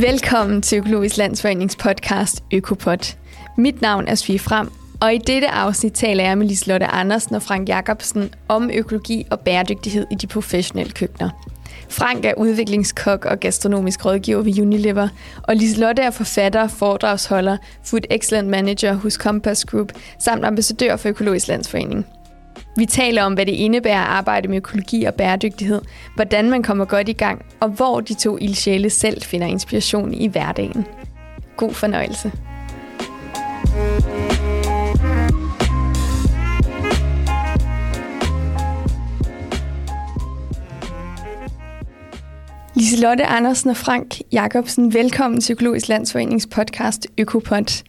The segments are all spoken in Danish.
Velkommen til Økologisk Landsforenings podcast Økopod. Mit navn er Sofie Frem, og i dette afsnit taler jeg med Liselotte Andersen og Frank Jacobsen om økologi og bæredygtighed i de professionelle køkkener. Frank er udviklingskok og gastronomisk rådgiver ved Unilever, og Liselotte er forfatter, foredragsholder, Food Excellent Manager hos Compass Group, samt ambassadør for Økologisk Landsforening. Vi taler om, hvad det indebærer at arbejde med økologi og bæredygtighed, hvordan man kommer godt i gang, og hvor de to ildsjæle selv finder inspiration i hverdagen. God fornøjelse. Liselotte Andersen og Frank Jacobsen, velkommen til Økologisk Landsforenings podcast Økopod.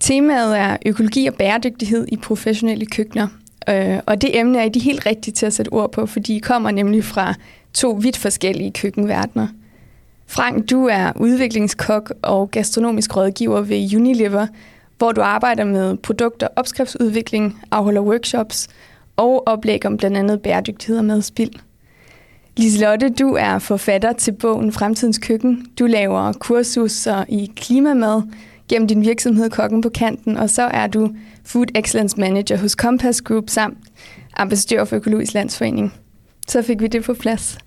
Temaet er økologi og bæredygtighed i professionelle køkkener, Øh, og det emne er de helt rigtige til at sætte ord på, fordi I kommer nemlig fra to vidt forskellige køkkenverdener. Frank, du er udviklingskok og gastronomisk rådgiver ved Unilever, hvor du arbejder med produkter, opskriftsudvikling, afholder workshops og oplæg om blandt andet bæredygtighed og madspild. Liselotte, du er forfatter til bogen Fremtidens Køkken. Du laver kursuser i klimamad gennem din virksomhed Kokken på Kanten, og så er du Food Excellence Manager hos Compass Group samt ambassadør for Økologisk Landsforening. Så fik vi det på plads.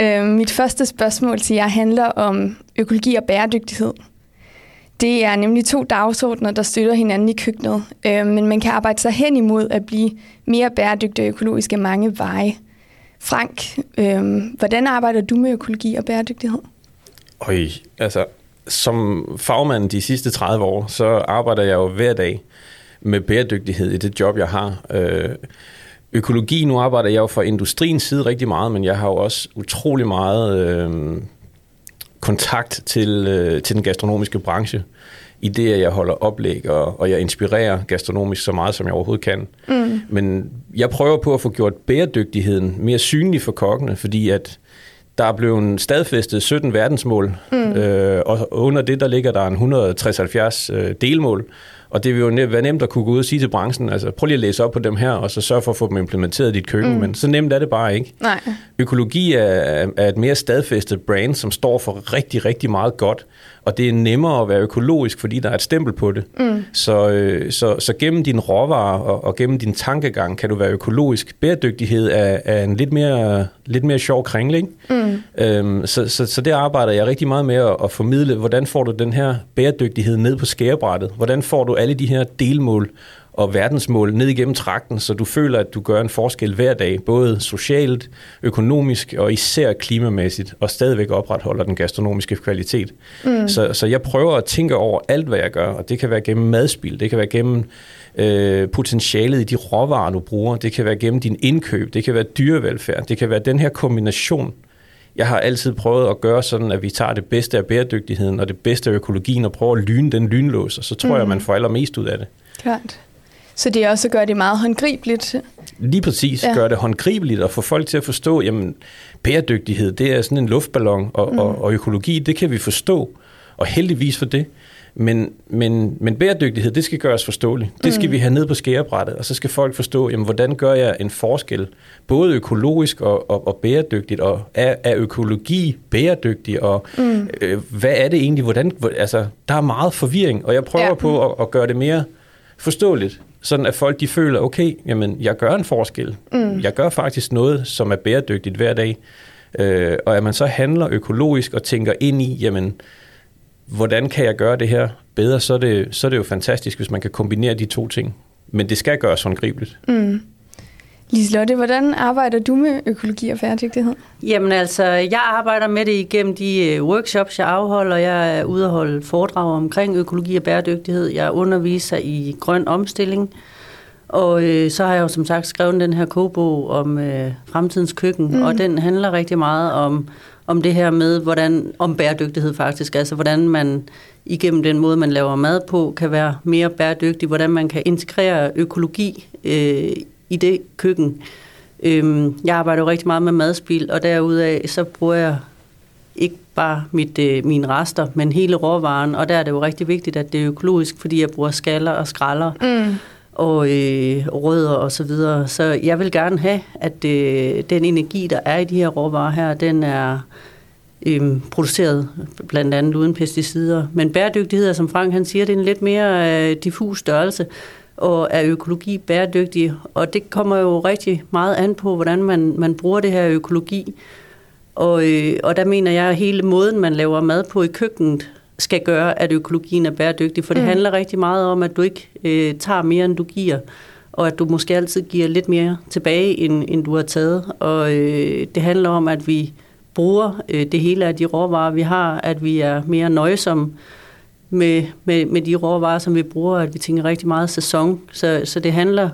Øh, mit første spørgsmål til jer handler om økologi og bæredygtighed. Det er nemlig to dagsordner, der støtter hinanden i køkkenet, øh, men man kan arbejde sig hen imod at blive mere bæredygtig og økologisk af mange veje. Frank, øh, hvordan arbejder du med økologi og bæredygtighed? Øj, altså som fagmand de sidste 30 år, så arbejder jeg jo hver dag med bæredygtighed i det job, jeg har. Øh, økologi, nu arbejder jeg jo for industriens side rigtig meget, men jeg har jo også utrolig meget øh, kontakt til, øh, til den gastronomiske branche i det, at jeg holder oplæg, og, og jeg inspirerer gastronomisk så meget, som jeg overhovedet kan. Mm. Men jeg prøver på at få gjort bæredygtigheden mere synlig for kokkene, fordi at der er blevet stadfæstet 17 verdensmål, mm. øh, og under det, der ligger der en 160-70 øh, delmål, og det vil jo være nemt at kunne gå ud og sige til branchen, altså prøv lige at læse op på dem her, og så sørg for at få dem implementeret i dit køkken, mm. men så nemt er det bare ikke. Nej. Økologi er, er et mere stadfæstet brand, som står for rigtig, rigtig meget godt, og det er nemmere at være økologisk, fordi der er et stempel på det. Mm. Så, øh, så, så gennem din råvarer og, og gennem din tankegang kan du være økologisk. Bæredygtighed er, er en lidt mere, lidt mere sjov kringling. Mm. Øhm, så, så, så det arbejder jeg rigtig meget med at, at formidle, hvordan får du den her bæredygtighed ned på skærebrættet? Hvordan får du alle de her delmål og verdensmål ned igennem trakten, så du føler, at du gør en forskel hver dag, både socialt, økonomisk og især klimamæssigt, og stadigvæk opretholder den gastronomiske kvalitet. Mm. Så, så jeg prøver at tænke over alt, hvad jeg gør, og det kan være gennem madspil, det kan være gennem øh, potentialet i de råvarer, du bruger, det kan være gennem din indkøb, det kan være dyrevelfærd, det kan være den her kombination, jeg har altid prøvet at gøre sådan, at vi tager det bedste af bæredygtigheden og det bedste af økologien og prøver at lyne den lynlås, og så tror mm. jeg, man får allermest ud af det. Klart. Så det er også at gøre det meget håndgribeligt. Lige præcis, ja. gøre det håndgribeligt og få folk til at forstå, jamen bæredygtighed, det er sådan en luftballon, og, mm. og, og økologi, det kan vi forstå, og heldigvis for det. Men, men, men bæredygtighed, det skal gøres forståeligt. Det skal mm. vi have ned på skærebrættet, og så skal folk forstå, jamen, hvordan gør jeg en forskel, både økologisk og, og, og bæredygtigt, og er, er økologi bæredygtig, og mm. øh, hvad er det egentlig, hvordan, altså, der er meget forvirring, og jeg prøver ja. på at, at gøre det mere forståeligt, sådan at folk de føler, okay, jamen, jeg gør en forskel. Mm. Jeg gør faktisk noget, som er bæredygtigt hver dag. Øh, og at man så handler økologisk og tænker ind i, jamen, hvordan kan jeg gøre det her bedre, så er det, så er det jo fantastisk, hvis man kan kombinere de to ting. Men det skal gøres håndgribeligt. Mm. Liselotte, hvordan arbejder du med økologi og bæredygtighed? Jamen altså, jeg arbejder med det igennem de øh, workshops, jeg afholder. Jeg er ude at holde foredrag omkring økologi og bæredygtighed. Jeg underviser i grøn omstilling. Og øh, så har jeg jo som sagt skrevet den her kogebog om øh, fremtidens køkken, mm. og den handler rigtig meget om, om det her med, hvordan, om bæredygtighed faktisk, altså hvordan man igennem den måde, man laver mad på, kan være mere bæredygtig, hvordan man kan integrere økologi øh, i det køkken. Øhm, jeg arbejder jo rigtig meget med madspil, og derudaf så bruger jeg ikke bare mit, øh, mine rester, men hele råvaren, og der er det jo rigtig vigtigt, at det er økologisk, fordi jeg bruger skaller og skralder. Mm og øh, rødder og så videre. Så jeg vil gerne have, at øh, den energi, der er i de her råvarer her, den er øh, produceret blandt andet uden pesticider. Men bæredygtighed, som Frank han siger, det er en lidt mere øh, diffus størrelse, og er økologi bæredygtig? Og det kommer jo rigtig meget an på, hvordan man, man bruger det her økologi. Og, øh, og der mener jeg, at hele måden, man laver mad på i køkkenet, skal gøre, at økologien er bæredygtig. For det mm. handler rigtig meget om, at du ikke øh, tager mere, end du giver. Og at du måske altid giver lidt mere tilbage, end, end du har taget. Og øh, det handler om, at vi bruger øh, det hele af de råvarer, vi har. At vi er mere nøjsomme med, med, med de råvarer, som vi bruger. At vi tænker rigtig meget sæson. Så, så det handler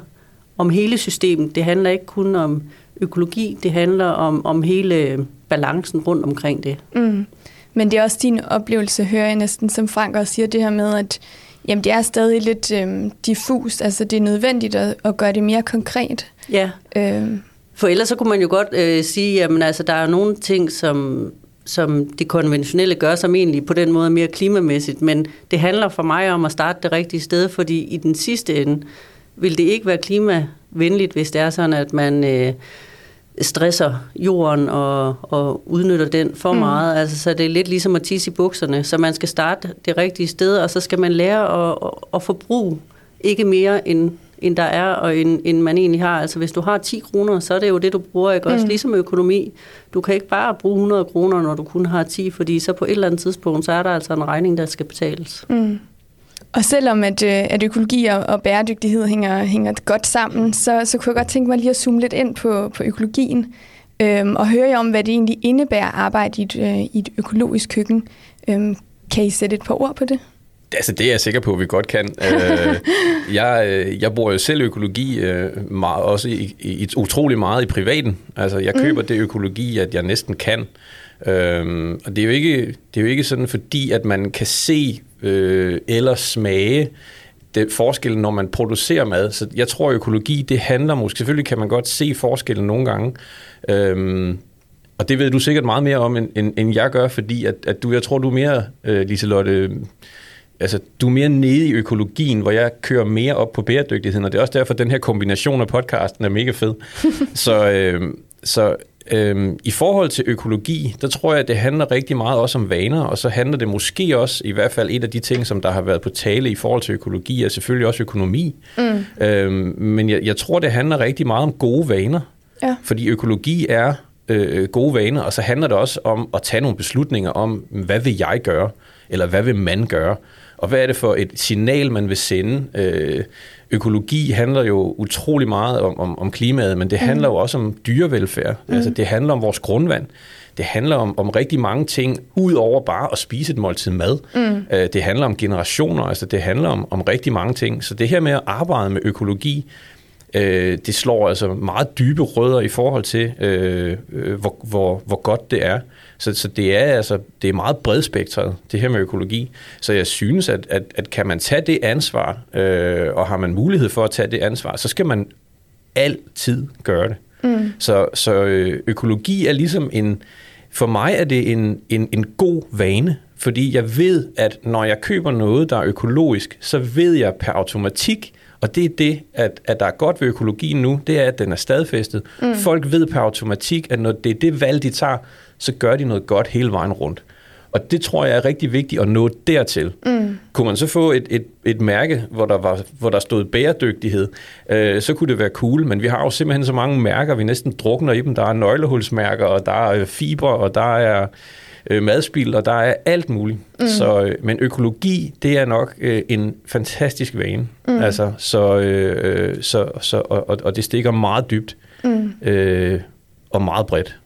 om hele systemet. Det handler ikke kun om økologi. Det handler om, om hele balancen rundt omkring det. Mm. Men det er også din oplevelse, hører jeg næsten, som Frank også siger, det her med, at jamen, det er stadig lidt øhm, diffust. Altså, det er nødvendigt at, at gøre det mere konkret. Ja. Øhm. For ellers så kunne man jo godt øh, sige, at altså, der er nogle ting, som, som det konventionelle gør, som egentlig på den måde er mere klimamæssigt. Men det handler for mig om at starte det rigtige sted, fordi i den sidste ende vil det ikke være klimavenligt, hvis det er sådan, at man... Øh, stresser jorden og, og udnytter den for mm. meget. Altså, så det er lidt ligesom at tisse i bukserne. Så man skal starte det rigtige sted, og så skal man lære at, at, at forbruge ikke mere end, end der er, og end, end man egentlig har. Altså hvis du har 10 kroner, så er det jo det, du bruger. Ikke? Også mm. ligesom økonomi. Du kan ikke bare bruge 100 kroner, når du kun har 10, fordi så på et eller andet tidspunkt, så er der altså en regning, der skal betales. Mm. Og selvom at, øh, at økologi og, og bæredygtighed hænger, hænger godt sammen, så, så kunne jeg godt tænke mig lige at zoome lidt ind på, på økologien øhm, og høre jer om, hvad det egentlig indebærer at arbejde i et, øh, i et økologisk køkken. Øhm, kan I sætte et par ord på det? Altså, det er jeg sikker på, at vi godt kan. øh, jeg, øh, jeg bruger jo selv økologi øh, meget, også i, i, utrolig meget i privaten. Altså, jeg køber mm. det økologi, at jeg næsten kan. Øhm, og det er, jo ikke, det er jo ikke sådan, fordi at man kan se øh, eller smage det forskellen, når man producerer mad. Så jeg tror, økologi, det handler måske, selvfølgelig kan man godt se forskellen nogle gange, øhm, og det ved du sikkert meget mere om, end, end, end jeg gør, fordi at, at du, jeg tror, du er mere, øh, Liselotte, altså, du er mere nede i økologien, hvor jeg kører mere op på bæredygtigheden, og det er også derfor, at den her kombination af podcasten er mega fed. så, øh, så Øhm, I forhold til økologi, der tror jeg, at det handler rigtig meget også om vaner, og så handler det måske også, i hvert fald et af de ting, som der har været på tale i forhold til økologi, er selvfølgelig også økonomi. Mm. Øhm, men jeg, jeg tror, det handler rigtig meget om gode vaner, ja. fordi økologi er øh, gode vaner, og så handler det også om at tage nogle beslutninger om, hvad vil jeg gøre, eller hvad vil man gøre, og hvad er det for et signal, man vil sende. Øh, økologi handler jo utrolig meget om, om, om klimaet, men det mm. handler jo også om dyrevelfærd. Mm. Altså, det handler om vores grundvand. Det handler om, om rigtig mange ting, ud over bare at spise et måltid mad. Mm. Øh, det handler om generationer, altså det handler om, om rigtig mange ting. Så det her med at arbejde med økologi, øh, det slår altså meget dybe rødder i forhold til, øh, øh, hvor, hvor, hvor godt det er. Så, så det er altså det er meget bredspektret, det her med økologi. Så jeg synes, at, at, at kan man tage det ansvar, øh, og har man mulighed for at tage det ansvar, så skal man altid gøre det. Mm. Så, så øh, økologi er ligesom en, for mig er det en, en, en god vane, fordi jeg ved, at når jeg køber noget, der er økologisk, så ved jeg per automatik, og det er det, at, at der er godt ved økologien nu, det er, at den er stadfæstet. Mm. Folk ved per automatik, at når det er det valg, de tager, så gør de noget godt hele vejen rundt. Og det tror jeg er rigtig vigtigt at nå dertil. Mm. Kunne man så få et, et, et mærke, hvor der, var, hvor der stod bæredygtighed, øh, så kunne det være cool, men vi har jo simpelthen så mange mærker, vi næsten drukner i dem. Der er nøglehulsmærker, og der er fiber, og der er øh, madspil, og der er alt muligt. Mm. Så, øh, men økologi, det er nok øh, en fantastisk vane. Mm. Altså, så, øh, så, så, og, og det stikker meget dybt mm. øh, og meget bredt.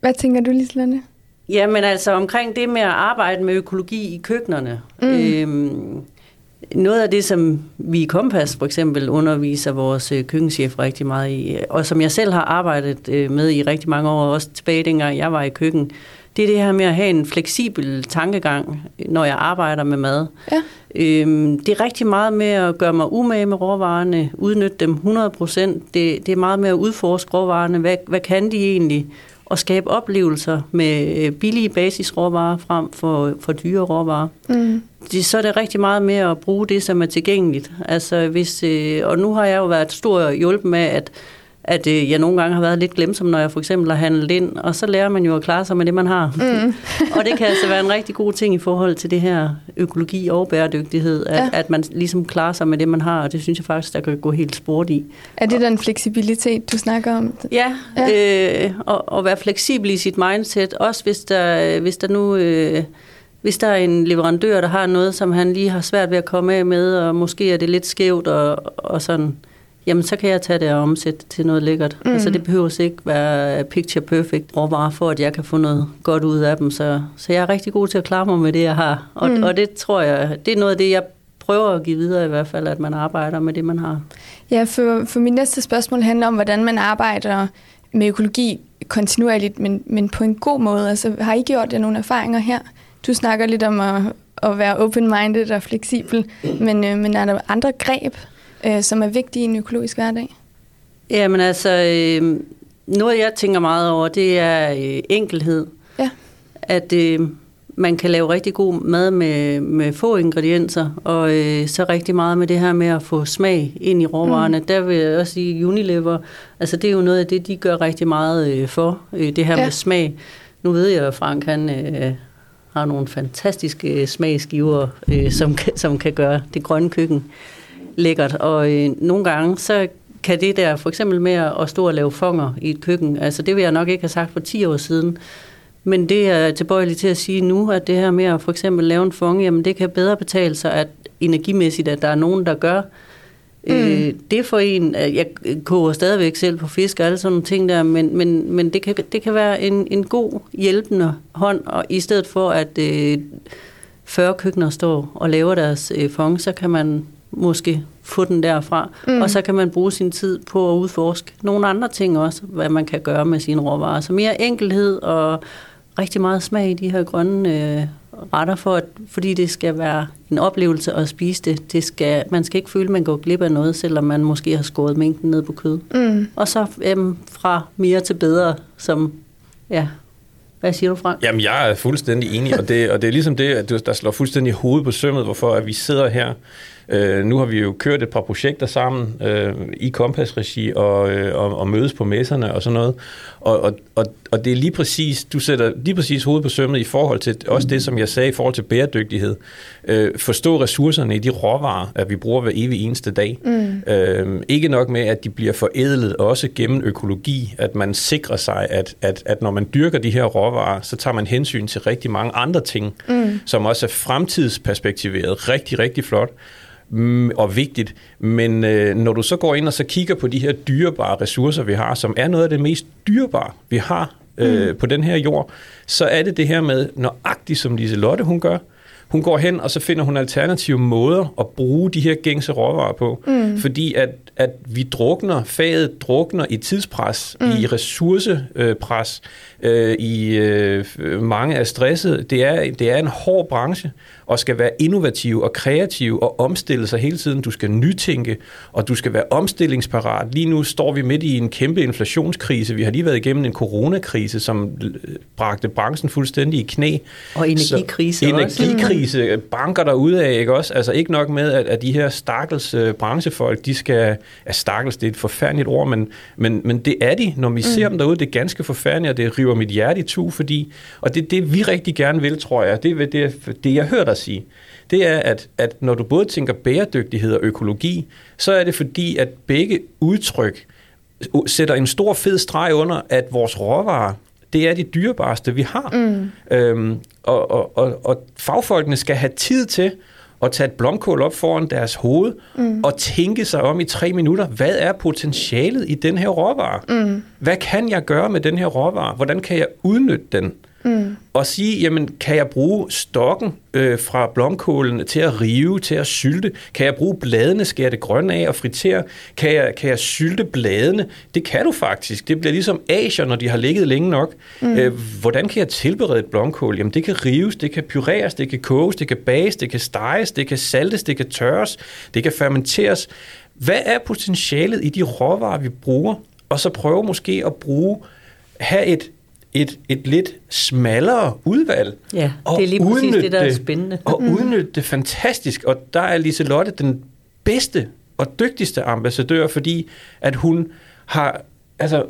Hvad tænker du, Lislande? Jamen altså omkring det med at arbejde med økologi i køkkenerne. Mm. Øhm, noget af det, som vi i Kompas for eksempel underviser vores øh, køkkenchef rigtig meget i, og som jeg selv har arbejdet øh, med i rigtig mange år, også tilbage dengang jeg var i køkken, det er det her med at have en fleksibel tankegang, når jeg arbejder med mad. Ja. Øhm, det er rigtig meget med at gøre mig umage med råvarerne, udnytte dem 100%. Det, det er meget med at udforske råvarerne. Hvad, hvad kan de egentlig? Og skabe oplevelser med øh, billige basisråvarer frem for, for dyre råvarer. Mm. Det, så er det rigtig meget med at bruge det, som er tilgængeligt. Altså hvis, øh, og nu har jeg jo været stor hjælp med, at at øh, jeg nogle gange har været lidt glemsom, når jeg for eksempel har handlet ind, og så lærer man jo at klare sig med det, man har. Mm. og det kan altså være en rigtig god ting i forhold til det her økologi og bæredygtighed, at, ja. at man ligesom klarer sig med det, man har, og det synes jeg faktisk, der kan gå helt sport i. Er det den fleksibilitet, du snakker om? Ja, ja. Øh, og, og være fleksibel i sit mindset, også hvis der, hvis der nu... Øh, hvis der er en leverandør, der har noget, som han lige har svært ved at komme af med, og måske er det lidt skævt og, og sådan, jamen så kan jeg tage det og omsætte til noget lækkert. Mm. Altså det behøver ikke være picture perfect råvarer for, at jeg kan få noget godt ud af dem. Så, så jeg er rigtig god til at klare mig med det, jeg har. Og, mm. og det tror jeg, det er noget af det, jeg prøver at give videre i hvert fald, at man arbejder med det, man har. Ja, for, for mit næste spørgsmål handler om, hvordan man arbejder med økologi kontinuerligt, men, men på en god måde. Altså, har I gjort jer nogle erfaringer her? Du snakker lidt om at, at være open-minded og fleksibel, men, øh, men er der andre greb, øh, som er vigtige i en økologisk hverdag? Jamen altså, øh, noget jeg tænker meget over, det er øh, enkelhed. Ja. At øh, man kan lave rigtig god mad med, med få ingredienser, og øh, så rigtig meget med det her med at få smag ind i råvarerne. Mm. Der vil jeg også sige, Unilever, altså det er jo noget af det, de gør rigtig meget øh, for, øh, det her ja. med smag. Nu ved jeg, at Frank han, øh, har nogle fantastiske smagsgiver, øh, som, som kan gøre det grønne køkken lækkert. Og øh, nogle gange, så kan det der, for eksempel med at stå og lave fonger i et køkken, altså det vil jeg nok ikke have sagt for 10 år siden, men det er tilbøjelig til at sige nu, at det her med at for eksempel lave en fong, jamen det kan bedre betale sig, at energimæssigt, at der er nogen, der gør, Mm. Øh, det for en, jeg koger stadigvæk selv på fisk og alle sådan nogle ting der, men, men, men det, kan, det kan være en, en god hjælpende hånd, og i stedet for at øh, 40 køkkener står og laver deres øh, fong, så kan man måske få den derfra, mm. og så kan man bruge sin tid på at udforske nogle andre ting også, hvad man kan gøre med sine råvarer. Så mere enkelhed og rigtig meget smag i de her grønne øh, retter, for at, fordi det skal være en oplevelse at spise det. det skal, man skal ikke føle, at man går glip af noget, selvom man måske har skåret mængden ned på kød. Mm. Og så øhm, fra mere til bedre, som ja, hvad siger du, Frank? Jamen, jeg er fuldstændig enig, og det, og det er ligesom det, at der slår fuldstændig hovedet på sømmet, hvorfor at vi sidder her Øh, nu har vi jo kørt et par projekter sammen øh, i Kompass-regi og, øh, og, og mødes på messerne og sådan noget. Og, og, og, og det er lige præcis, du sætter lige præcis hovedet på sømmet i forhold til også det, som jeg sagde i forhold til bæredygtighed. Øh, forstå ressourcerne i de råvarer, at vi bruger hver evig eneste dag. Mm. Øh, ikke nok med, at de bliver forædlet også gennem økologi, at man sikrer sig, at, at, at når man dyrker de her råvarer, så tager man hensyn til rigtig mange andre ting, mm. som også er fremtidsperspektiveret rigtig, rigtig flot. Mm, og vigtigt. Men øh, når du så går ind og så kigger på de her dyrebare ressourcer, vi har, som er noget af det mest dyrebare, vi har øh, mm. på den her jord, så er det det her med, nøjagtigt som Lise Lotte hun gør, hun går hen, og så finder hun alternative måder at bruge de her gængse råvarer på. Mm. Fordi at, at vi drukner, faget drukner i tidspres, mm. i ressourcepres, øh, i øh, mange er stresset. Det er, det er en hård branche, og skal være innovativ og kreativ og omstille sig hele tiden. Du skal nytænke, og du skal være omstillingsparat. Lige nu står vi midt i en kæmpe inflationskrise. Vi har lige været igennem en coronakrise, som bragte branchen fuldstændig i knæ. Og energikrise Så, også. Energikrise banker der ud af, ikke også? Altså ikke nok med, at, at de her stakkels uh, branchefolk, de skal... Ja, stakkels, det er et forfærdeligt ord, men, men, men det er de. Når vi mm. ser dem derude, det er ganske forfærdeligt, og det river mit hjerte i tu, fordi... Og det er det, vi rigtig gerne vil, tror jeg. Det er det, det jeg hører dig sige, det er, at, at når du både tænker bæredygtighed og økologi, så er det fordi, at begge udtryk sætter en stor fed streg under, at vores råvarer, det er de dyrebareste, vi har. Mm. Øhm, og, og, og, og fagfolkene skal have tid til at tage et blomkål op foran deres hoved mm. og tænke sig om i tre minutter, hvad er potentialet i den her råvare? Mm. Hvad kan jeg gøre med den her råvare? Hvordan kan jeg udnytte den? Mm. Og sige, jamen, kan jeg bruge stokken øh, fra blomkålen til at rive, til at sylte? Kan jeg bruge bladene, skære det grønne af og fritere? Kan jeg, kan jeg sylte bladene? Det kan du faktisk. Det bliver ligesom asier, når de har ligget længe nok. Mm. Øh, hvordan kan jeg tilberede et blomkål? Jamen, det kan rives, det kan pureres, det kan koges, det kan bages, det kan steges, det kan saltes, det kan tørres, det kan fermenteres. Hvad er potentialet i de råvarer, vi bruger? Og så prøve måske at bruge, have et et, et lidt smallere udvalg. Ja, det er lige præcis det, der er spændende. Og mm. udnytte det fantastisk. Og der er Liselotte den bedste og dygtigste ambassadør, fordi at hun har altså,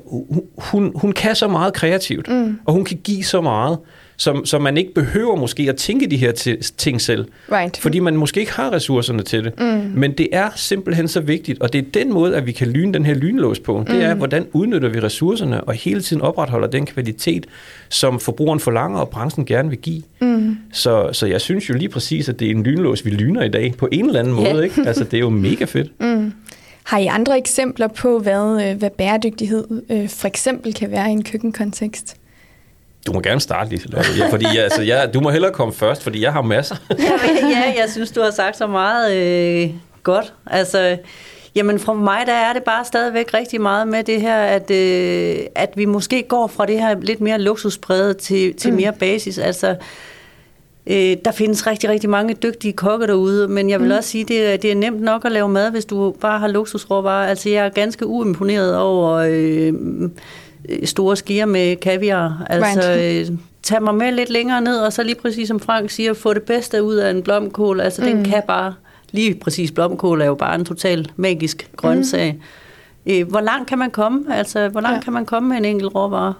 hun, hun kan så meget kreativt, mm. og hun kan give så meget, som, som man ikke behøver måske at tænke de her ting selv. Right. Fordi man måske ikke har ressourcerne til det. Mm. Men det er simpelthen så vigtigt, og det er den måde, at vi kan lyne den her lynlås på. Det er, mm. hvordan udnytter vi ressourcerne, og hele tiden opretholder den kvalitet, som forbrugeren forlanger, og branchen gerne vil give. Mm. Så, så jeg synes jo lige præcis, at det er en lynlås, vi lyner i dag, på en eller anden måde. Yeah. Ikke? Altså, det er jo mega fedt. Mm. Har I andre eksempler på, hvad, øh, hvad bæredygtighed øh, for eksempel kan være i en køkkenkontekst? Du må gerne starte, Liselotte. Ja, fordi altså, jeg, du må hellere komme først, fordi jeg har masser. ja, jeg synes, du har sagt så meget øh, godt. Altså, jamen fra mig, der er det bare stadigvæk rigtig meget med det her, at, øh, at vi måske går fra det her lidt mere luksuspræget til, til mm. mere basis. Altså, Øh, der findes rigtig, rigtig mange dygtige kokke derude, men jeg vil mm. også sige, det er, det er nemt nok at lave mad, hvis du bare har luksusråvarer. Altså, jeg er ganske uimponeret over øh, store skier med kaviar. Altså, øh, tag mig med lidt længere ned, og så lige præcis som Frank siger, få det bedste ud af en blomkål. Altså, mm. den kan bare, lige præcis blomkål er jo bare en total magisk grøntsag. Mm. Øh, hvor langt kan man komme? Altså, hvor langt ja. kan man komme med en enkelt råvare?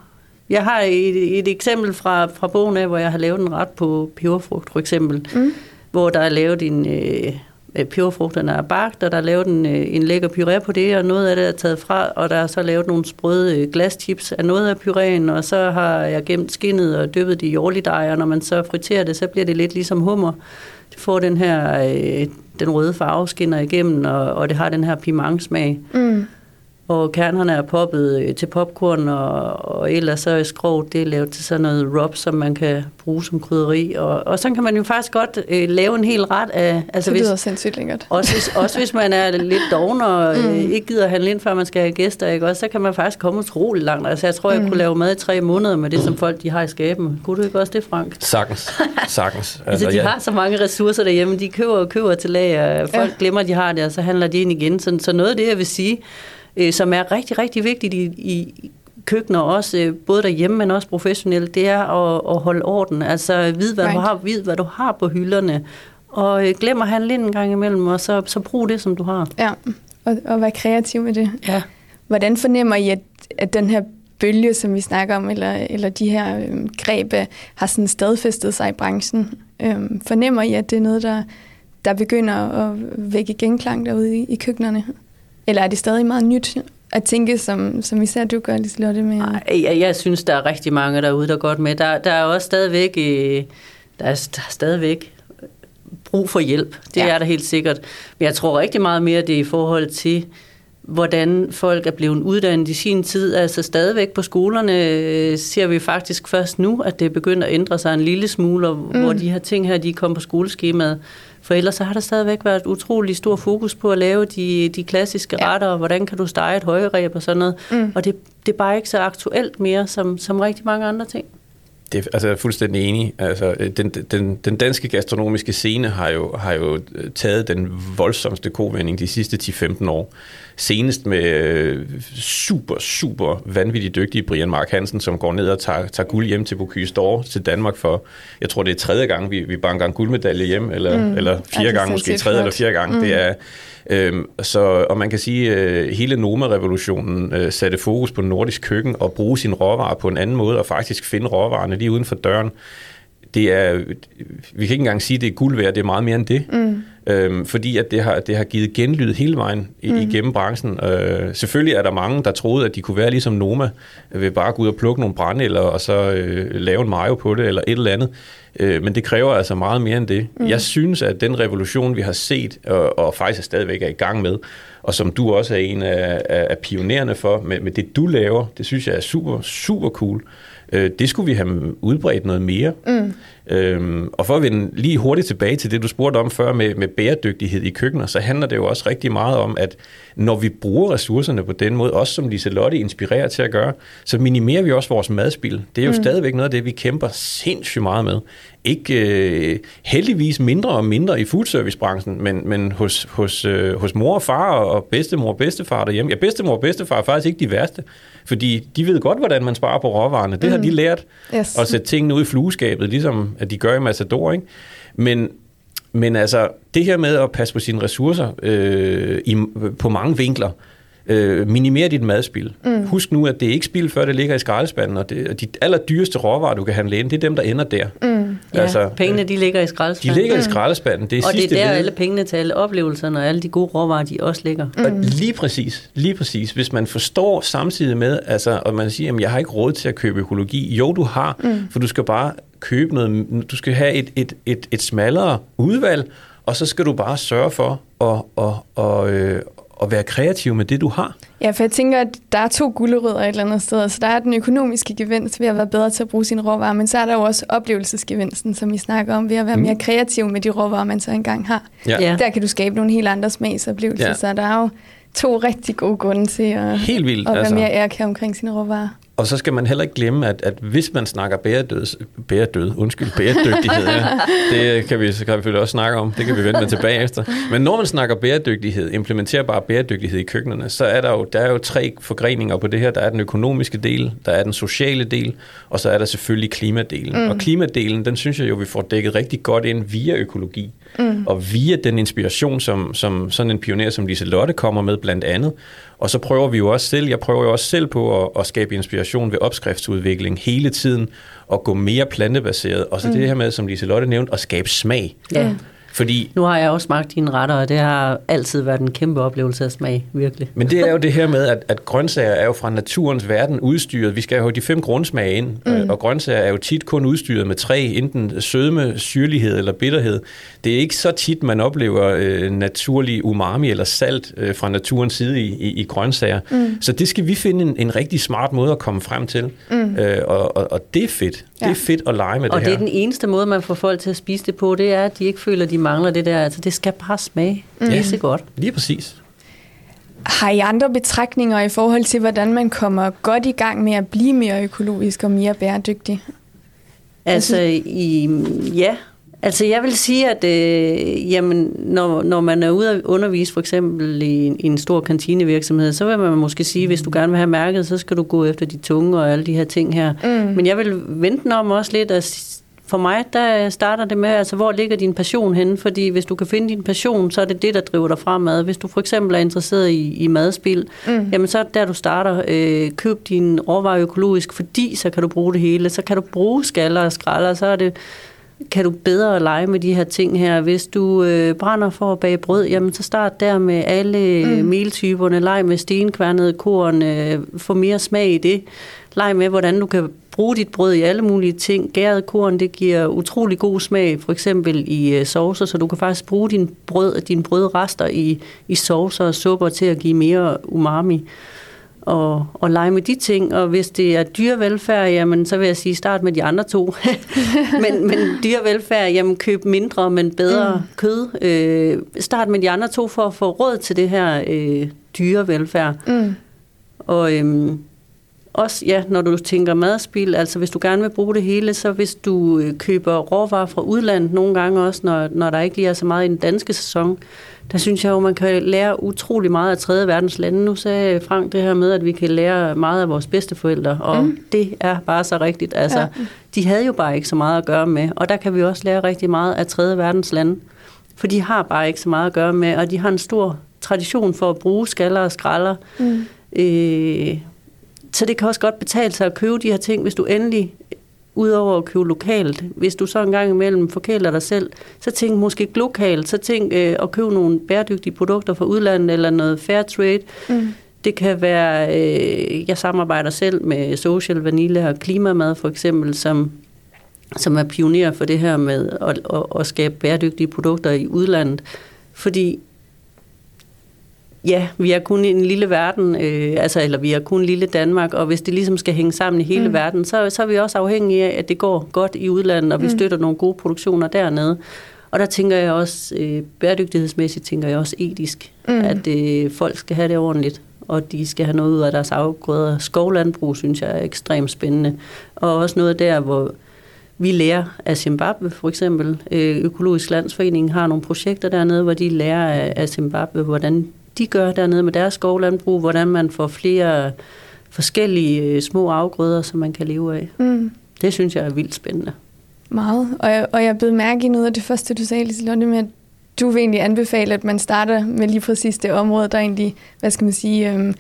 Jeg har et, et eksempel fra, fra bogen af, hvor jeg har lavet en ret på peberfrugt, for eksempel. Mm. Hvor der er lavet en... Øh, Øh, peberfrugterne er bagt, og der er lavet en, øh, en lækker puré på det, og noget af det er taget fra, og der er så lavet nogle sprøde øh, glastips af noget af puréen, og så har jeg gemt skinnet og dyppet det i jordligdej, og når man så friterer det, så bliver det lidt ligesom hummer. Det får den her, øh, den røde farve skinner igennem, og, og det har den her pimentsmag. Mm og kernerne er poppet øh, til popcorn, og, og ellers så er skroget det er lavet til sådan noget rub, som man kan bruge som krydderi. Og, og så kan man jo faktisk godt øh, lave en hel ret af... Altså det lyder hvis, sindssygt lækkert. Også hvis, også hvis man er lidt doven og mm. øh, ikke gider handle ind, før man skal have gæster, ikke? Også, så kan man faktisk komme utrolig langt. Altså jeg tror, jeg mm. kunne lave mad i tre måneder med det, som folk de har i skaben. Kunne du ikke også det, Frank? Sagtens. Sagtens. Altså, altså de ja. har så mange ressourcer derhjemme. De køber og køber til lager. Folk ja. glemmer, at de har det, og så handler de ind igen. Så, så noget af det, jeg vil sige, øh, som er rigtig, rigtig vigtigt i, i køkkener, også øh, både derhjemme, men også professionelt, det er at, at holde orden. Altså vide, hvad, right. du har, vide, hvad du har på hylderne, og øh, glem at handle ind en gang imellem, og så, så brug det, som du har. Ja, og, og være kreativ med det. Ja. Hvordan fornemmer I, at, at den her bølge, som vi snakker om, eller, eller de her øhm, greb, har sådan stadfæstet sig i branchen? Øhm, fornemmer I, at det er noget, der, der begynder at vække genklang derude i, i køkkenerne? Eller er det stadig meget nyt at tænke, som, som især du gør, Liselotte? Med... Ej, jeg, jeg synes, der er rigtig mange derude, der godt med. Der, der er også stadigvæk, øh, der er, der er stadigvæk brug for hjælp. Det ja. er der helt sikkert. Men jeg tror rigtig meget mere, det er i forhold til, hvordan folk er blevet uddannet i sin tid. Altså stadigvæk på skolerne øh, ser vi faktisk først nu, at det begynder at ændre sig en lille smule, mm. hvor de her ting her, de kommer på skoleskemaet. For ellers så har der stadigvæk været utrolig stor fokus på at lave de, de klassiske ja. retter, og hvordan kan du stege et højreb og sådan noget. Mm. Og det, det er bare ikke så aktuelt mere, som, som rigtig mange andre ting. Det altså, jeg er fuldstændig enig. Altså, den, den, den danske gastronomiske scene har jo, har jo taget den voldsomste kovending de sidste 10-15 år. Senest med øh, super, super vanvittigt dygtige Brian Mark Hansen, som går ned og tager, tager guld hjem til Bocuse d'Or til Danmark for, jeg tror det er tredje gang, vi, vi banker en guldmedalje hjem, eller, mm. eller fire ja, gange, måske tredje eller fire gange. Mm. Det er, Øhm, så, og man kan sige, at øh, hele Noma-revolutionen øh, satte fokus på nordisk køkken og bruge sin råvarer på en anden måde, og faktisk finde råvarerne lige uden for døren. Det er, vi kan ikke engang sige, at det er guld værd, det er meget mere end det. Mm. Øhm, fordi at det har, det har givet genlyd hele vejen i, mm. igennem branchen. Øh, selvfølgelig er der mange, der troede, at de kunne være ligesom Noma, ved bare gå ud og plukke nogle brænde, og så øh, lave en mayo på det, eller et eller andet. Øh, men det kræver altså meget mere end det. Mm. Jeg synes, at den revolution, vi har set, og, og faktisk er stadigvæk er i gang med, og som du også er en af, af pionererne for, med, med det du laver, det synes jeg er super, super cool. Øh, det skulle vi have udbredt noget mere. Mm. Øhm, og for at vende lige hurtigt tilbage til det, du spurgte om før med, med bæredygtighed i køkkener, så handler det jo også rigtig meget om, at når vi bruger ressourcerne på den måde, også som Liselotte inspirerer til at gøre, så minimerer vi også vores madspil. Det er jo mm. stadigvæk noget af det, vi kæmper sindssygt meget med. Ikke øh, heldigvis mindre og mindre i foodservicebranchen, men, men hos, hos, øh, hos mor og far og bedstemor og bedstefar derhjemme. Ja, bedstemor og bedstefar er faktisk ikke de værste, fordi de ved godt, hvordan man sparer på råvarerne. Det mm. har de lært yes. at sætte tingene ud i flueskabet, ligesom at de gør i Matador. Ikke? Men, men altså, det her med at passe på sine ressourcer øh, i, på mange vinkler, øh, minimere dit madspil. Mm. Husk nu, at det er ikke spild, før det ligger i skraldespanden, og, det, og de allerdyreste råvarer, du kan handle ind, det er dem, der ender der. Mm. Ja, altså, pengene de ligger i skraldespanden. De ligger i skraldespanden. Det er og det er der led. alle pengene til alle oplevelserne og alle de gode råvarer, de også ligger. Mm. Og lige præcis, lige præcis. Hvis man forstår samtidig med, altså, og man siger, at jeg har ikke råd til at købe økologi. Jo, du har, mm. for du skal bare købe noget, du skal have et, et, et, et smallere udvalg, og så skal du bare sørge for at, at, at, øh, at være kreativ med det, du har. Ja, for jeg tænker, at der er to gulerødder et eller andet sted. Så altså, der er den økonomiske gevinst ved at være bedre til at bruge sine råvarer, men så er der jo også oplevelsesgevinsten, som vi snakker om, ved at være mm. mere kreativ med de råvarer, man så engang har. Ja. Ja. Der kan du skabe nogle helt andre smagsoplevelser, ja. så der er jo to rigtig gode grunde til at, helt vildt, at være altså. mere ærkær omkring sine råvarer. Og så skal man heller ikke glemme, at, at hvis man snakker bæredød, bæredød, undskyld, bæredygtighed, ja, det kan vi, så kan vi også snakke om, det kan vi vente med tilbage efter. Men når man snakker bæredygtighed, implementerbar bæredygtighed i køkkenerne, så er der jo, der er jo tre forgreninger på det her. Der er den økonomiske del, der er den sociale del, og så er der selvfølgelig klimadelen. Mm. Og klimadelen, den synes jeg jo, vi får dækket rigtig godt ind via økologi. Mm. Og via den inspiration, som, som sådan en pioner som Lise Lotte kommer med blandt andet. Og så prøver vi jo også selv, jeg prøver jo også selv på at, at skabe inspiration ved opskriftsudvikling hele tiden, og gå mere plantebaseret. Og så mm. det her med, som Lise Lotte nævnte, at skabe smag. Ja. Fordi, nu har jeg også smagt dine retter, og det har altid været en kæmpe oplevelse af smag, virkelig. Men det er jo det her med, at, at grøntsager er jo fra naturens verden udstyret. Vi skal jo de fem grundsmage ind, mm. og grøntsager er jo tit kun udstyret med tre, enten sødme, syrlighed eller bitterhed. Det er ikke så tit, man oplever øh, naturlig umami eller salt øh, fra naturens side i, i, i grøntsager. Mm. Så det skal vi finde en, en rigtig smart måde at komme frem til, mm. øh, og, og, og det er fedt. Ja. Det er fedt at lege med og det her. Og det er den eneste måde, man får folk til at spise det på, det er, at de ikke føler, at de mangler det der. Altså, det skal bare smage. Mm. Det er så godt. Lige præcis. Har I andre betragtninger i forhold til, hvordan man kommer godt i gang med at blive mere økologisk og mere bæredygtig? Altså, i, ja. Altså, jeg vil sige, at øh, jamen, når, når man er ude at undervise for eksempel i, i en stor kantinevirksomhed, så vil man måske sige, at hvis du gerne vil have mærket, så skal du gå efter de tunge og alle de her ting her. Mm. Men jeg vil vente om også lidt at for mig, der starter det med, altså hvor ligger din passion henne? Fordi hvis du kan finde din passion, så er det det, der driver dig fremad. Hvis du for eksempel er interesseret i, i madspil, mm. jamen så er det der, du starter. Øh, køb din råvarer økologisk, fordi så kan du bruge det hele. Så kan du bruge skaller og skralder, så er det kan du bedre lege med de her ting her. Hvis du øh, brænder for at bage brød, jamen så start der med alle mm. meltyperne. Leg med stenkværnede korn. Øh, få mere smag i det. Leg med, hvordan du kan bruge dit brød i alle mulige ting. Gæret korn, det giver utrolig god smag, for eksempel i øh, saucer, så du kan faktisk bruge din brød, din brødrester i, i saucer og supper til at give mere umami og, og lege med de ting. Og hvis det er dyrevelfærd, jamen, så vil jeg sige, start med de andre to. men, men dyrevelfærd, jamen køb mindre, men bedre mm. kød. Øh, start med de andre to for at få råd til det her øh, dyrevelfærd. Mm. Og øhm, også, ja, når du tænker madspil, altså hvis du gerne vil bruge det hele, så hvis du øh, køber råvarer fra udlandet nogle gange også, når, når der ikke lige er så meget i den danske sæson, der synes jeg jo, man kan lære utrolig meget af tredje verdens lande. Nu sagde Frank det her med, at vi kan lære meget af vores bedsteforældre, og mm. det er bare så rigtigt. Altså, ja. de havde jo bare ikke så meget at gøre med, og der kan vi også lære rigtig meget af tredje verdens lande, for de har bare ikke så meget at gøre med, og de har en stor tradition for at bruge skaller og skralder. Mm. Øh, så det kan også godt betale sig at købe de her ting, hvis du endelig udover at købe lokalt, hvis du så en gang imellem forkæler dig selv, så tænk måske lokalt, så tænk øh, at købe nogle bæredygtige produkter fra udlandet eller noget fair trade. Mm. Det kan være, øh, jeg samarbejder selv med Social Vanille og Klimamad for eksempel, som, som er pioner for det her med at, at, at skabe bæredygtige produkter i udlandet. Fordi Ja, vi er kun i en lille verden, øh, altså, eller vi er kun lille Danmark, og hvis det ligesom skal hænge sammen i hele mm. verden, så, så er vi også afhængige af, at det går godt i udlandet, og vi mm. støtter nogle gode produktioner dernede. Og der tænker jeg også, øh, bæredygtighedsmæssigt tænker jeg også etisk, mm. at øh, folk skal have det ordentligt, og de skal have noget ud af deres afgrøder. Skovlandbrug synes jeg er ekstremt spændende, og også noget der, hvor vi lærer af Zimbabwe for eksempel. Øh, Økologisk Landsforening har nogle projekter dernede, hvor de lærer af Zimbabwe, hvordan de gør dernede med deres skovlandbrug, hvordan man får flere forskellige øh, små afgrøder, som man kan leve af. Mm. Det synes jeg er vildt spændende. Meget. Og jeg, og jeg blev mærke i noget af det første, du sagde, Liselotte, med, at du vil egentlig anbefale, at man starter med lige præcis det område, der egentlig, hvad skal man sige, øhm,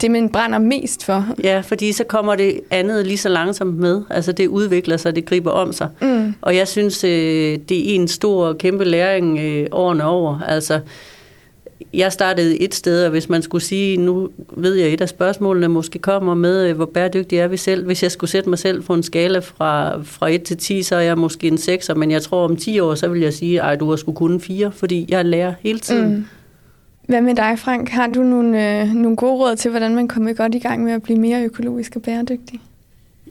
det man brænder mest for. Ja, fordi så kommer det andet lige så langsomt med. Altså det udvikler sig, det griber om sig. Mm. Og jeg synes, øh, det er en stor, kæmpe læring øh, årene over. Altså, jeg startede et sted, og hvis man skulle sige, nu ved jeg, et af spørgsmålene måske kommer med, øh, hvor bæredygtig er vi selv. Hvis jeg skulle sætte mig selv på en skala fra, fra 1 til 10, så er jeg måske en 6, men jeg tror om 10 år, så vil jeg sige, at du har skulle kunne 4, fordi jeg lærer hele tiden. Mm. Hvad med dig, Frank? Har du nogle, øh, nogle gode råd til, hvordan man kommer godt i gang med at blive mere økologisk og bæredygtig?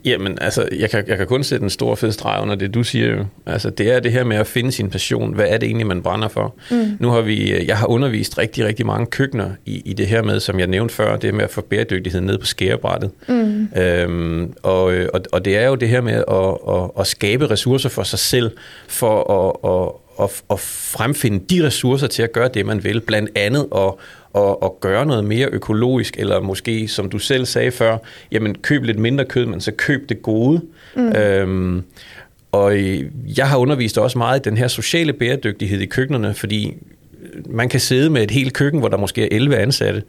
Jamen, altså, jeg kan, jeg kan kun sætte en stor fed streg under det, du siger jo. Altså, det er det her med at finde sin passion. Hvad er det egentlig, man brænder for? Mm. Nu har vi, øh, jeg har undervist rigtig, rigtig mange køkkener i, i det her med, som jeg nævnte før, det med at få bæredygtighed ned på skærebrættet. Mm. Øhm, og, og, og det er jo det her med at, at, at skabe ressourcer for sig selv, for at, at at, at fremfinde de ressourcer til at gøre det, man vil. Blandt andet at, at, at gøre noget mere økologisk, eller måske, som du selv sagde før, jamen køb lidt mindre kød, men så køb det gode. Mm. Øhm, og jeg har undervist også meget i den her sociale bæredygtighed i køkkenerne, fordi man kan sidde med et helt køkken, hvor der måske er 11 ansatte,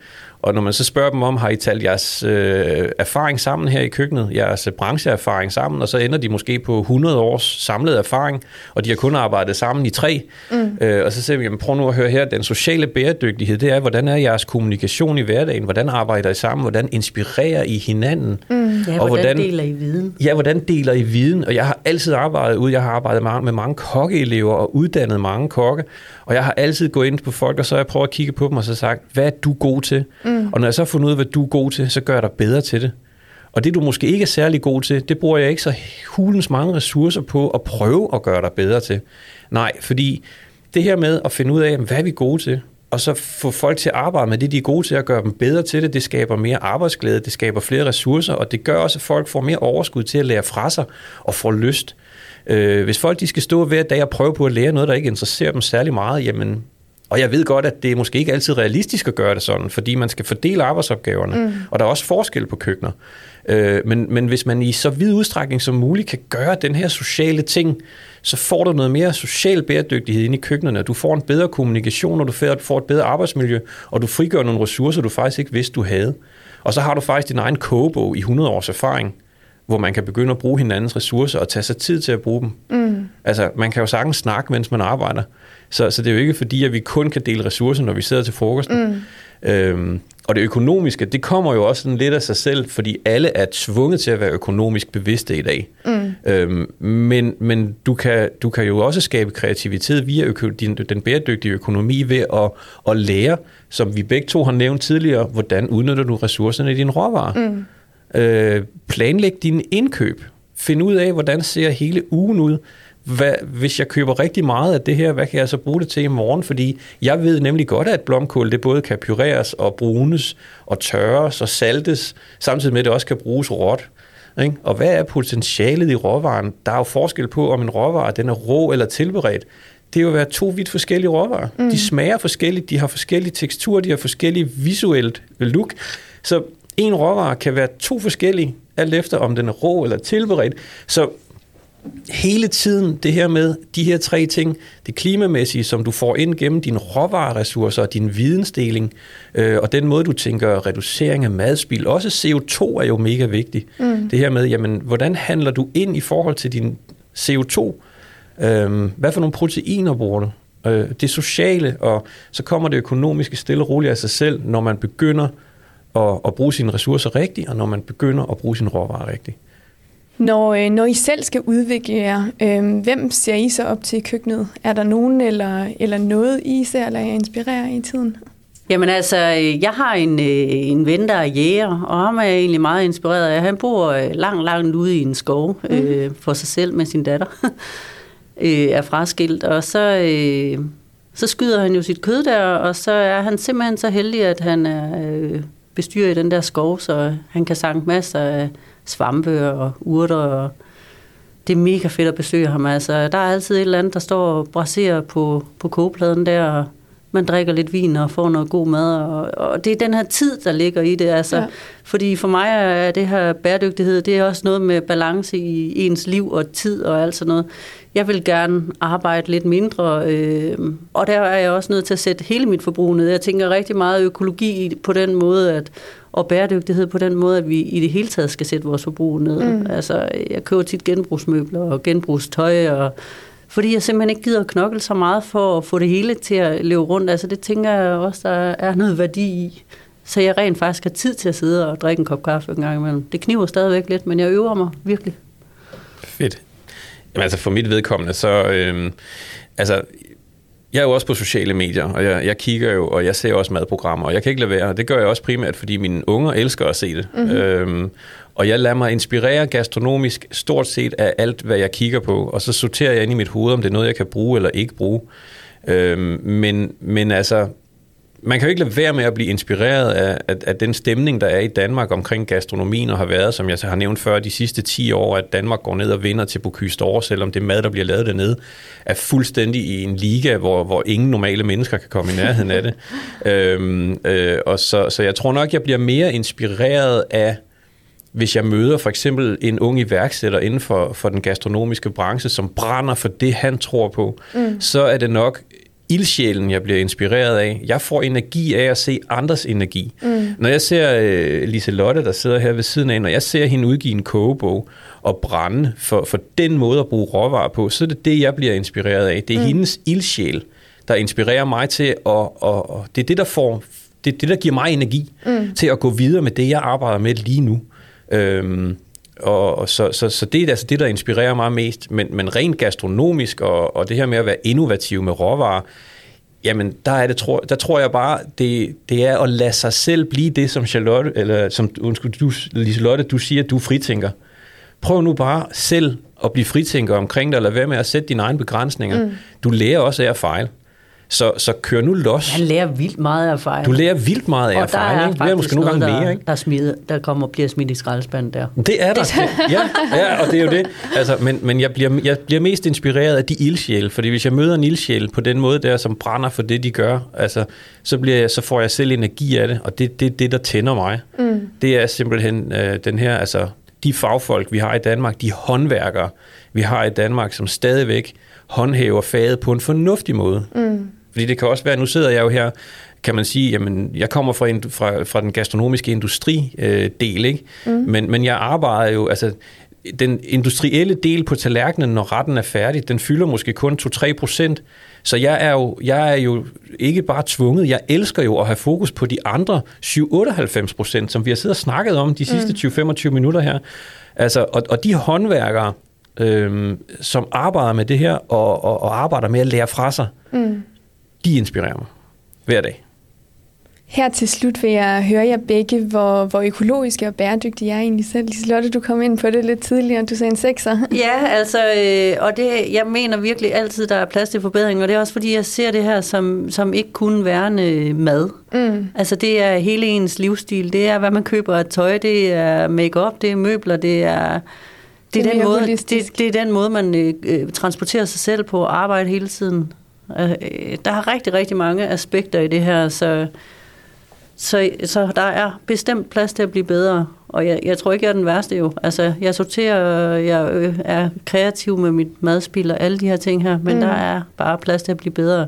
og når man så spørger dem om, har I talt jeres øh, erfaring sammen her i køkkenet, jeres brancheerfaring sammen, og så ender de måske på 100 års samlet erfaring, og de har kun arbejdet sammen i tre. Mm. Øh, og så siger vi, jamen, prøv nu at høre her, den sociale bæredygtighed, det er, hvordan er jeres kommunikation i hverdagen, hvordan arbejder I sammen, hvordan inspirerer I hinanden? Mm. Ja, og hvordan, hvordan deler I viden? Ja, hvordan deler I viden? Og jeg har altid arbejdet ud, jeg har arbejdet med mange kokkeelever og uddannet mange kokke, og jeg har altid gået ind på folk, og så har jeg prøvet at kigge på dem og så sagt, hvad er du god til? Mm. Mm. Og når jeg så har fundet ud af, hvad du er god til, så gør jeg dig bedre til det. Og det, du måske ikke er særlig god til, det bruger jeg ikke så hulens mange ressourcer på at prøve at gøre dig bedre til. Nej, fordi det her med at finde ud af, hvad er vi gode til, og så få folk til at arbejde med det, de er gode til at gøre dem bedre til det, det skaber mere arbejdsglæde, det skaber flere ressourcer, og det gør også, at folk får mere overskud til at lære fra sig og få lyst. Øh, hvis folk de skal stå hver dag og prøve på at lære noget, der ikke interesserer dem særlig meget, jamen og jeg ved godt, at det er måske ikke altid realistisk at gøre det sådan, fordi man skal fordele arbejdsopgaverne, mm. og der er også forskel på køkkener. Øh, men, men hvis man i så vid udstrækning som muligt kan gøre den her sociale ting, så får du noget mere social bæredygtighed ind i køkkenerne. Du får en bedre kommunikation, og du får et bedre arbejdsmiljø, og du frigør nogle ressourcer, du faktisk ikke vidste, du havde. Og så har du faktisk din egen kogebog i 100 års erfaring, hvor man kan begynde at bruge hinandens ressourcer og tage sig tid til at bruge dem. Mm. Altså, man kan jo sagtens snakke, mens man arbejder. Så, så det er jo ikke fordi, at vi kun kan dele ressourcer, når vi sidder til frokosten. Mm. Øhm, og det økonomiske, det kommer jo også sådan lidt af sig selv, fordi alle er tvunget til at være økonomisk bevidste i dag. Mm. Øhm, men men du, kan, du kan jo også skabe kreativitet via øko, din, den bæredygtige økonomi ved at, at lære, som vi begge to har nævnt tidligere, hvordan udnytter du ressourcerne i din råvarer. Mm. Øh, planlæg dine indkøb. Find ud af, hvordan ser hele ugen ud hvad, hvis jeg køber rigtig meget af det her, hvad kan jeg så bruge det til i morgen? Fordi jeg ved nemlig godt, at blomkål det både kan pureres og brunes og tørres og saltes, samtidig med at det også kan bruges råt. Ikke? Og hvad er potentialet i råvaren? Der er jo forskel på, om en råvare den er rå eller tilberedt. Det er jo være to vidt forskellige råvarer. Mm. De smager forskelligt, de har forskellige teksturer, de har forskellige visuelt look. Så en råvare kan være to forskellige, alt efter om den er rå eller tilberedt. Så hele tiden det her med de her tre ting, det klimamæssige, som du får ind gennem dine råvareressourcer og din vidensdeling, øh, og den måde, du tænker reducering af madspil, også CO2 er jo mega vigtigt. Mm. Det her med, jamen, hvordan handler du ind i forhold til din CO2? Øh, hvad for nogle proteiner bruger du? Øh, det sociale, og så kommer det økonomiske stille og roligt af sig selv, når man begynder at, at bruge sine ressourcer rigtigt, og når man begynder at bruge sine råvarer rigtigt. Når, øh, når I selv skal udvikle jer, øh, hvem ser I så op til i køkkenet? Er der nogen eller, eller noget, I ser eller inspirerer i tiden? Jamen altså, jeg har en, øh, en ven, der er jæger, og ham er jeg egentlig meget inspireret af. Han bor øh, langt, langt ude i en skov mm. øh, for sig selv med sin datter. øh, er fraskilt, og så, øh, så skyder han jo sit kød der, og så er han simpelthen så heldig, at han er øh, bestyrer i den der skov, så han kan sange masser af svampe og urter. Og det er mega fedt at besøge ham. Altså, der er altid et eller andet, der står og braserer på, på kogepladen der. Og man drikker lidt vin og får noget god mad. Og, og det er den her tid, der ligger i det. Altså, ja. Fordi for mig er det her bæredygtighed, det er også noget med balance i ens liv og tid og alt sådan noget. Jeg vil gerne arbejde lidt mindre, øh, og der er jeg også nødt til at sætte hele mit forbrug ned. Jeg tænker rigtig meget økologi på den måde, at og bæredygtighed på den måde, at vi i det hele taget skal sætte vores forbrug ned. Mm. Altså, jeg køber tit genbrugsmøbler og genbrugstøj, og, fordi jeg simpelthen ikke gider at knokle så meget for at få det hele til at leve rundt. Altså, det tænker jeg også, der er noget værdi i. Så jeg rent faktisk har tid til at sidde og drikke en kop kaffe en gang imellem. Det kniver stadigvæk lidt, men jeg øver mig virkelig. Fedt. Jamen, altså for mit vedkommende, så... Øh, altså, jeg er jo også på sociale medier, og jeg, jeg kigger jo, og jeg ser også madprogrammer, og jeg kan ikke lade være. Det gør jeg også primært, fordi mine unger elsker at se det. Mm-hmm. Øhm, og jeg lader mig inspirere gastronomisk stort set af alt, hvad jeg kigger på, og så sorterer jeg ind i mit hoved, om det er noget, jeg kan bruge eller ikke bruge. Øhm, men, men altså, man kan jo ikke lade være med at blive inspireret af, af, af den stemning, der er i Danmark omkring gastronomien, og har været, som jeg har nævnt før, de sidste 10 år, at Danmark går ned og vinder til Bocuse d'Or, selvom det mad, der bliver lavet dernede, er fuldstændig i en liga, hvor, hvor ingen normale mennesker kan komme i nærheden af det. øhm, øh, og så, så jeg tror nok, jeg bliver mere inspireret af hvis jeg møder for eksempel en ung iværksætter inden for, for den gastronomiske branche, som brænder for det, han tror på, mm. så er det nok ildsjælen, jeg bliver inspireret af. Jeg får energi af at se andres energi. Mm. Når jeg ser uh, Lise Lotte, der sidder her ved siden af, når jeg ser hende udgive en kogebog og brænde for, for den måde at bruge råvarer på, så er det det, jeg bliver inspireret af. Det er mm. hendes ildsjæl, der inspirerer mig til, at, og, og det er det, der får, det, er det, der giver mig energi mm. til at gå videre med det, jeg arbejder med lige nu. Øhm, og så, så, så det er altså det, der inspirerer mig mest. Men, men rent gastronomisk og, og det her med at være innovativ med råvarer, jamen der, er det, tror, der tror jeg bare, det, det er at lade sig selv blive det, som Charlotte, eller som undskyld, du, Liselotte, du siger, at du fritænker. Prøv nu bare selv at blive fritænker omkring dig, eller være med at sætte dine egne begrænsninger. Mm. Du lærer også af at fejle. Så, så kør nu los. Han lærer vildt meget af erfaring. Du lærer vildt meget af erfaring. Du lærer måske nogle gange mere. Ikke? Der, smidt, der kommer og bliver smidt i skraldespanden der. Det er der. ja, ja, og det er jo det. Altså, men men jeg, bliver, jeg bliver mest inspireret af de ildsjæle, fordi hvis jeg møder en ildsjæl på den måde der, som brænder for det, de gør, altså, så, bliver jeg, så får jeg selv energi af det, og det er det, det, der tænder mig. Mm. Det er simpelthen øh, den her, altså de fagfolk, vi har i Danmark, de håndværkere, vi har i Danmark, som stadigvæk håndhæver faget på en fornuftig måde. Mm. Fordi det kan også være, nu sidder jeg jo her, kan man sige, jamen, jeg kommer fra, en, fra, fra den gastronomiske industridel, øh, ikke? Mm. Men, men jeg arbejder jo, altså, den industrielle del på tallerkenen, når retten er færdig, den fylder måske kun 2-3 procent. Så jeg er, jo, jeg er jo ikke bare tvunget, jeg elsker jo at have fokus på de andre 7-98 procent, som vi har siddet og snakket om de sidste mm. 20-25 minutter her. Altså, og, og de håndværkere, øhm, som arbejder med det her, og, og, og arbejder med at lære fra sig, mm de inspirerer mig hver dag. Her til slut vil jeg høre jer begge, hvor, hvor økologiske og bæredygtige er egentlig selv. Liselotte, du kom ind på det lidt tidligere, du sagde en sekser. Ja, altså, øh, og det, jeg mener virkelig altid, der er plads til forbedring, og det er også fordi, jeg ser det her som, som ikke kun værende mad. Mm. Altså, det er hele ens livsstil. Det er, hvad man køber af tøj, det er makeup, det er møbler, det er... Det er, den, måde, det, det er den måde, man øh, øh transporterer sig selv på og arbejde hele tiden. Øh, der er rigtig, rigtig mange aspekter i det her, så, så, så der er bestemt plads til at blive bedre. Og jeg, jeg tror ikke, jeg er den værste jo. Altså, jeg sorterer, jeg er kreativ med mit madspil og alle de her ting her, men mm. der er bare plads til at blive bedre.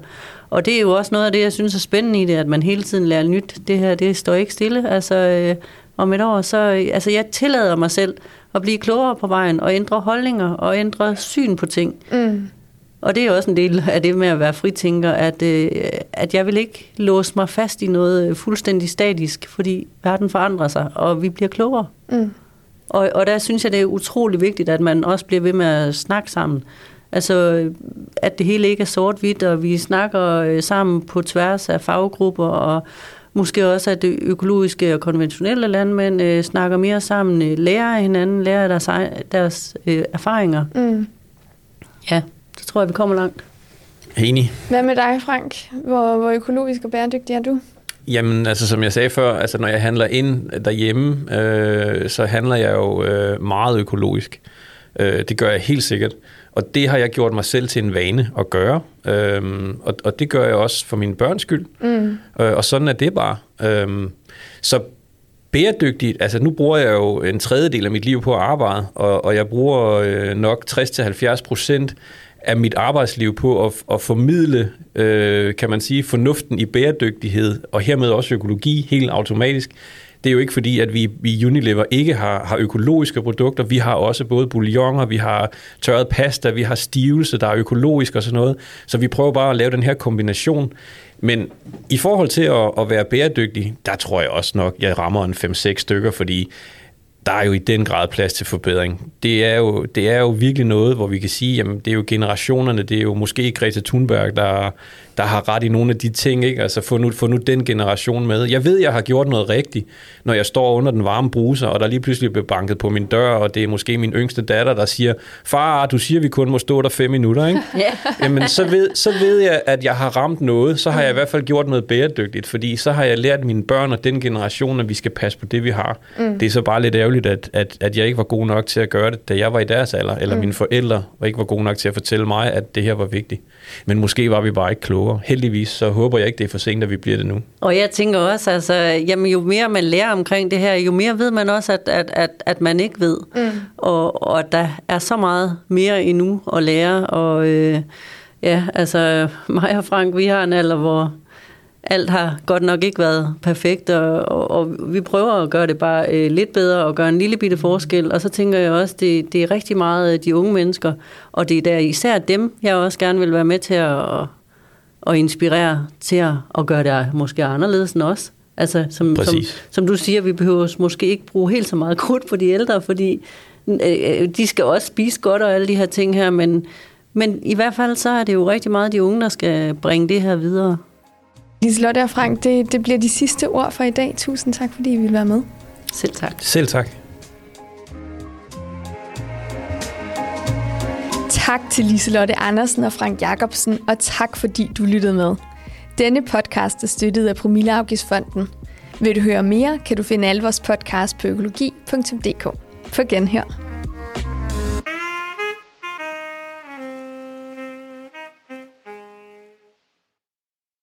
Og det er jo også noget af det, jeg synes er spændende i det, at man hele tiden lærer nyt. Det her, det står ikke stille. Altså, øh, om et år, så altså, jeg tillader mig selv at blive klogere på vejen og ændre holdninger og ændre syn på ting. Mm. Og det er også en del af det med at være fritænker, at, øh, at jeg vil ikke låse mig fast i noget fuldstændig statisk, fordi verden forandrer sig, og vi bliver klogere. Mm. Og, og der synes jeg, det er utrolig vigtigt, at man også bliver ved med at snakke sammen. Altså, at det hele ikke er sort-hvidt, og vi snakker øh, sammen på tværs af faggrupper, og måske også, at det økologiske og konventionelle landmænd øh, snakker mere sammen, øh, lærer af hinanden, lærer af deres, deres øh, erfaringer. Mm. Ja tror jeg, vi kommer langt. Enig. Hvad med dig, Frank? Hvor, hvor økologisk og bæredygtig er du? Jamen, altså som jeg sagde før, altså når jeg handler ind derhjemme, øh, så handler jeg jo øh, meget økologisk. Øh, det gør jeg helt sikkert. Og det har jeg gjort mig selv til en vane at gøre. Øhm, og, og det gør jeg også for mine børns skyld. Mm. Øh, og sådan er det bare. Øhm, så bæredygtigt, altså nu bruger jeg jo en tredjedel af mit liv på at arbejde, og, og jeg bruger øh, nok 60-70 procent af mit arbejdsliv på at, at formidle, øh, kan man sige, fornuften i bæredygtighed, og hermed også økologi helt automatisk. Det er jo ikke fordi, at vi i Unilever ikke har, har økologiske produkter. Vi har også både bouillon, vi har tørret pasta, vi har stivelse, der er økologisk og sådan noget. Så vi prøver bare at lave den her kombination. Men i forhold til at, at være bæredygtig, der tror jeg også nok, jeg rammer en 5-6 stykker, fordi der er jo i den grad plads til forbedring. Det er jo, det er jo virkelig noget, hvor vi kan sige, jamen det er jo generationerne, det er jo måske Greta Thunberg, der, der har ret i nogle af de ting, ikke? Altså få nu, få nu den generation med. Jeg ved, jeg har gjort noget rigtigt, når jeg står under den varme bruser, og der lige pludselig bliver banket på min dør, og det er måske min yngste datter, der siger, far, du siger, vi kun må stå der fem minutter, ikke? Yeah. Jamen, så ved, så ved jeg, at jeg har ramt noget, så har jeg i hvert fald gjort noget bæredygtigt, fordi så har jeg lært mine børn og den generation, at vi skal passe på det, vi har. Mm. Det er så bare lidt ærgerligt, at, at, at jeg ikke var god nok til at gøre det, da jeg var i deres alder, eller mm. mine forældre var ikke var gode nok til at fortælle mig, at det her var vigtigt. Men måske var vi bare ikke klogere. Heldigvis, så håber jeg ikke, det er for sent, at vi bliver det nu. Og jeg tænker også, altså, jamen, jo mere man lærer omkring det her, jo mere ved man også, at, at, at, at man ikke ved. Mm. Og, og der er så meget mere endnu at lære. Og øh, ja, altså mig og Frank, vi har en alder, hvor alt har godt nok ikke været perfekt, og, og, og vi prøver at gøre det bare øh, lidt bedre og gøre en lille bitte forskel. Og så tænker jeg også, det, det er rigtig meget de unge mennesker, og det er der især dem, jeg også gerne vil være med til at, at inspirere til at, at gøre det måske anderledes end os. Altså, som, som, som du siger, vi behøver måske ikke bruge helt så meget krudt på de ældre, fordi øh, de skal også spise godt og alle de her ting her, men, men i hvert fald så er det jo rigtig meget de unge, der skal bringe det her videre. Liselotte og Frank, det, det bliver de sidste ord for i dag. Tusind tak, fordi I ville være med. Selv tak. Selv tak. Tak til Liselotte Andersen og Frank Jacobsen, og tak fordi du lyttede med. Denne podcast er støttet af Promilleafgiftsfonden. Vil du høre mere, kan du finde alle vores podcast på økologi.dk. På genhør.